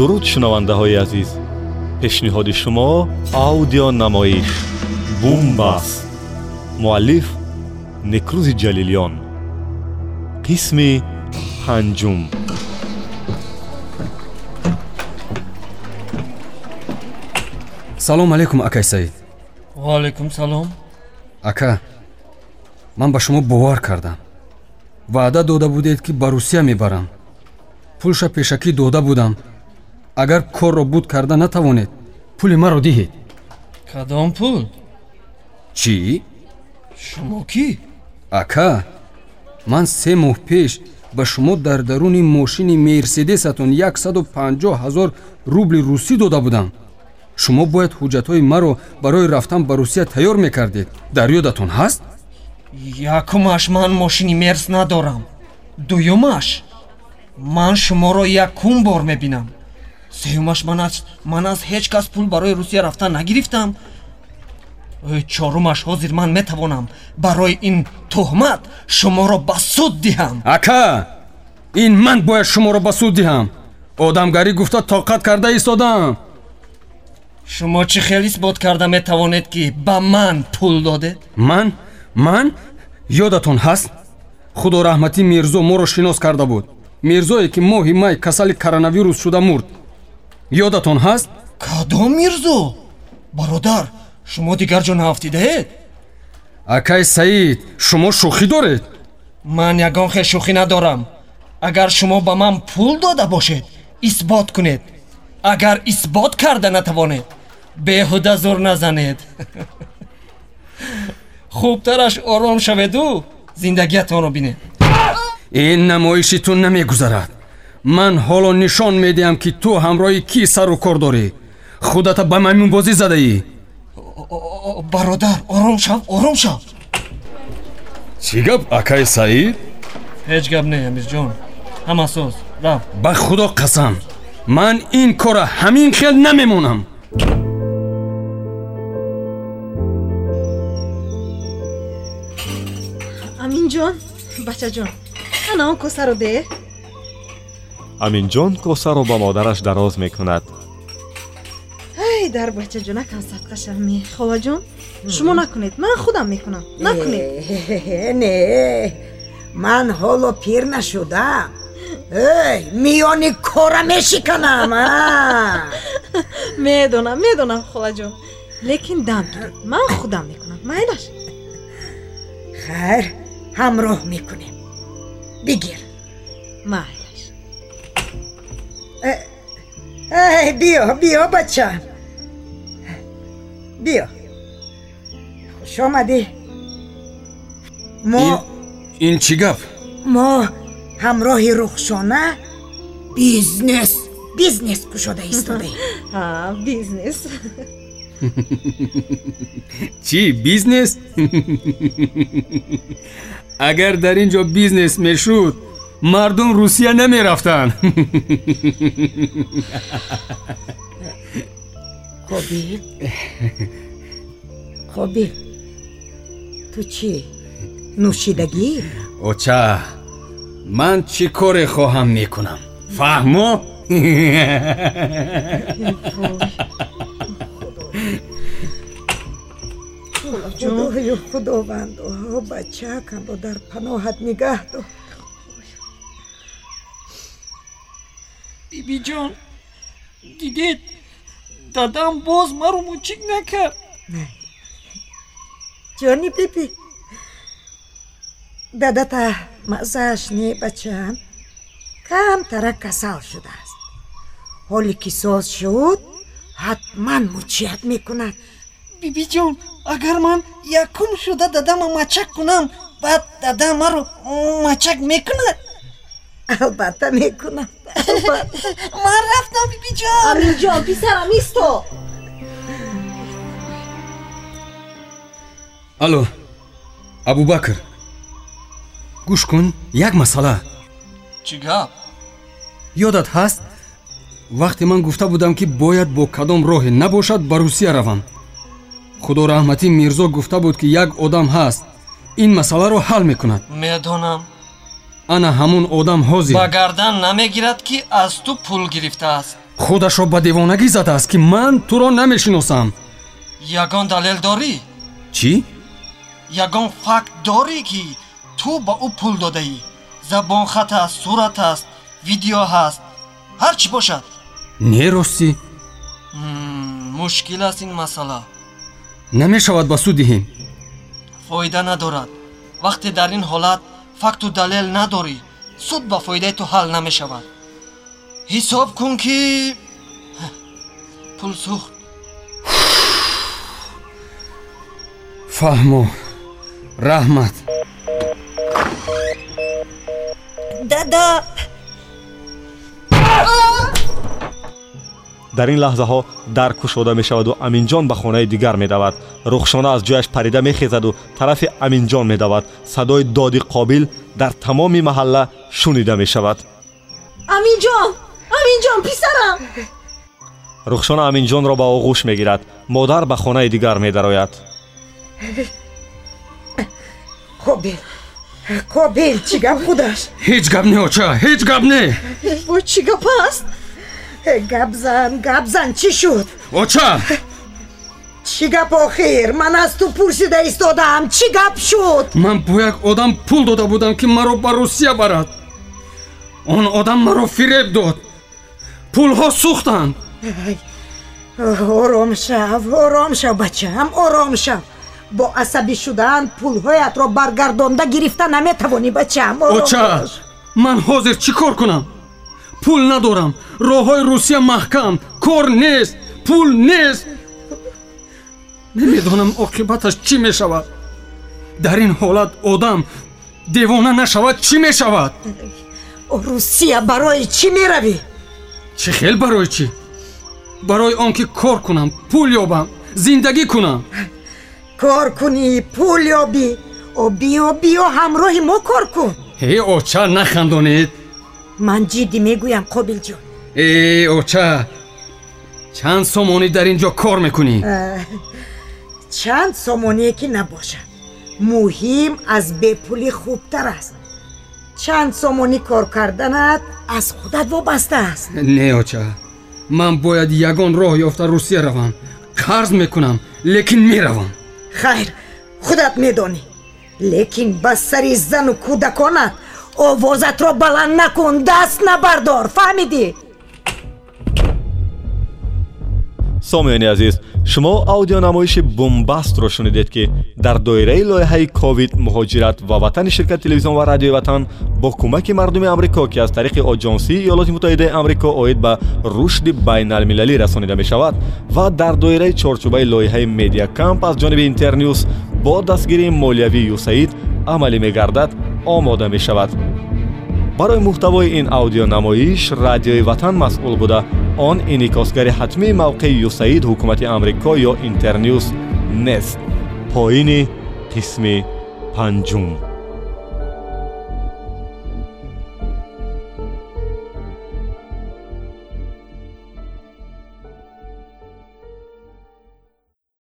дуруд шунавандаҳои азиз. Пешниҳоди шумо аудионамоиш бумбас. Муаллиф некрӯзи ҷалилён қисми панҷум. Салом алайкум акай саид. Ваалайкум салом. Ака ман ба шумо бовар кардам. Ваъда дода будед ки ба русия мебарам. Пулша пешакӣ дода будам агар корро буд карда натавонед пули маро диҳед. Кадом пул? Чӣ? Шумо кӣ ака ман се моҳ пеш ба шумо дар даруни мошини мерседесатон 150 ҳазор рубли русӣ дода будам. Шумо бояд ҳуҷҷатҳои маро барои рафтан ба русия тайёр мекардед. Дар ёдатон ҳаст? Якумаш ман мошини мерс надорам. Дуюмаш ман шуморо якум бор мебинам сеюмаш ман аз ман аз ҳеҷ кас пул барои русия рафтан нагирифтам. Чорумаш ҳозир ман метавонам барои ин тӯҳмат шуморо ба суд диҳам. Ака ин ман бояд шуморо ба суд диҳам. Одамгарӣ гуфта тоқат карда истодам шумо чӣ хел исбот карда метавонед ки ба ман пул додед? Ман? Ман? Ёдатон ҳаст? Худораҳматӣ мирзо моро шинос карда буд. Мирзое ки моҳи май касали коронавирус шуда мурд ёдатон ҳаст? Кадом мирзо? Бародар шумо дигар ҷо наафтидаед акай саид шумо шӯхӣ доред? Ман ягон хел шӯхӣ надорам. Агар шумо ба ман пул дода бошед исбот кунед. Агар исбот карда натавонед беҳуда зур назанед. Хубтараш ором шаведу зиндагиятонро бинед. Ин намоиши ту намегузарад ман ҳоло нишон медиҳам ки ту ҳамроҳи кӣ сару кор дорӣ? Худата ба маймунбозӣ задаӣ? Бародар ором шав ором шав. Чӣ гап акай саид? Ҳеҷ гап не амирҷон. Ҳама соз рав ба худо қасам ман ин кора ҳамин хел намемонам аминҷон бачаҷон ана он косаро де аминҷон косаро ба модараш дароз мекунад. Ай дар бачаҷон акам садқашавми холаҷон шумо накунед. Ман худам мекунам. Накунед. Не ман ҳоло пир нашудам. Эй миёни кора мешиканам медонам медонам холаҷон лекин дам гиред ман худам мекунам. Майлаш хайр ҳамроҳ мекунем. Бигир майлаш эй биё биё бачам биё хуш омадӣ мо ин чӣ гап мо ҳамроҳи рухшона бизнес бизнес кушода истодаем бизнес чӣ бизнес агар дар ин ҷо бизнес мешуд мардум русия намерафтанд қобил қобил ту чӣ нӯшидагӣ оча ман чӣ коре хоҳам мекунам фаҳмо ҷудою худовандо бачаакамро дар паноҳат нигаҳ дор бибиҷон дидед дадам боз маро мучик накард. Ҷони биби дадата мазааш не бачаам камтара касал шудааст. Ҳоле ки соз шуд ҳатман мучият мекунад. Бибиҷон агар ман якум шуда дадама мачак кунам баъд дада маро мачак мекунад? Албатта мекунам ман рафтам бибиҷон аминҷон писарам исто алло абубакр гӯш кун як масъала. Чӣ гап? Ёдат ҳаст вақте ман гуфта будам ки бояд бо кадом роҳе набошад ба русия равам. Худораҳматӣ мирзо гуфта буд ки як одам ҳаст. Ин масъаларо ҳал мекунад. Медонам ана ҳамун одам ҳозир ба гардан намегирад ки аз ту пул гирифтааст худашро ба девонагӣ задааст ки ман туро намешиносам ягон далел дорӣ чӣ ягон факт дорӣ ки ту ба ӯ пул додаӣ забонхат аст сурат аст видео ҳаст ҳар чӣ бошад не ростӣ Мм, мушкил аст ин масъала намешавад ба суд диҳем фоида надорад вақте дар ин ҳолат факту далел надорӣ суд ба фоидаи ту ҳал намешавад. Ҳисоб кун ки пул сӯхт. Фаҳмо раҳмат. Дада дар ин лаҳзаҳо дар кушода мешаваду аминҷон ба хонаи дигар медавад. рухшона аз ҷояш парида мехезаду тарафи аминҷон медавад. садои доди қобил дар тамоми маҳалла шунида мешавад. аминҷон! аминҷон писарам! рухшона аминҷонро ба оғӯш мегирад. модар ба хонаи дигар медарояд. Қобил қобил чӣ гап будаш ҳеҷ гап не оча ҳеҷ гап не! Вой чӣ гап аст гап зан гап зан чӣ шуд? Оча! Чӣ гап охир? Ман аз ту пурсида истодам. Чӣ гап шуд? Ман бо як одам пул дода будам ки маро ба русия барад. Он одам маро фиреб дод. Пулҳо сӯхтанд. Ором шав ором шав бачаам ором шав. Бо асабӣ шудан пулҳоятро баргардонда гирифта наметавонӣ бачаам ором оча ман ҳозир чӣ кор кунам пул надорам. Роҳҳои русия маҳкам. Кор нест пул нест. Намедонам оқибаташ чӣ мешавад. Дар ин ҳолат одам девона нашавад чӣ мешавад? Русия барои чӣ меравӣ? Чӣ хел барои чӣ? Барои он ки кор кунам пул ёбам зиндагӣ кунам. Кор кунӣ пул ёбӣ. О биё биё ҳамроҳи мо кор кун. Ҳе оча нахандонед ман ҷиддӣ мегӯям қобилҷон э оча чанд сомонӣ дар ин ҷо кор мекунӣ чанд сомоние ки набошад муҳим аз бепулӣ хубтар аст чанд сомонӣ кор карданат аз худат вобаста аст не оча ман бояд ягон роҳ ёфта русия равам қарз мекунам лекин меравам хайр худат медонӣ лекин ба сари зану кӯдаконат овозатро баланд накун даст набардор фаҳмидӣ? Сомиёни азиз шумо аудионамоиши бумбастро шунидед ки дар доираи лоиҳаи ковид муҳоҷират ва ватани ширкати телевизион ва радиои ватан бо кӯмаки мардуми амрико ки аз тариқи оҷонсии иёлоти муттаҳидаи амрико оид ба рушди байналмилалӣ расонида мешавад ва дар доираи чорчӯбаи лоиҳаи медиа камп аз ҷониби интернюс бо дастгирии молиявии юсаид амалӣ мегардад омода мешавад. Барои муҳтавои ин аудионамоиш радиои ватан масъул буда. Он инъикосгари ҳатмии мавқеи юсаид ҳукумати амрико ё интернюс нест. Поини қисми панҷум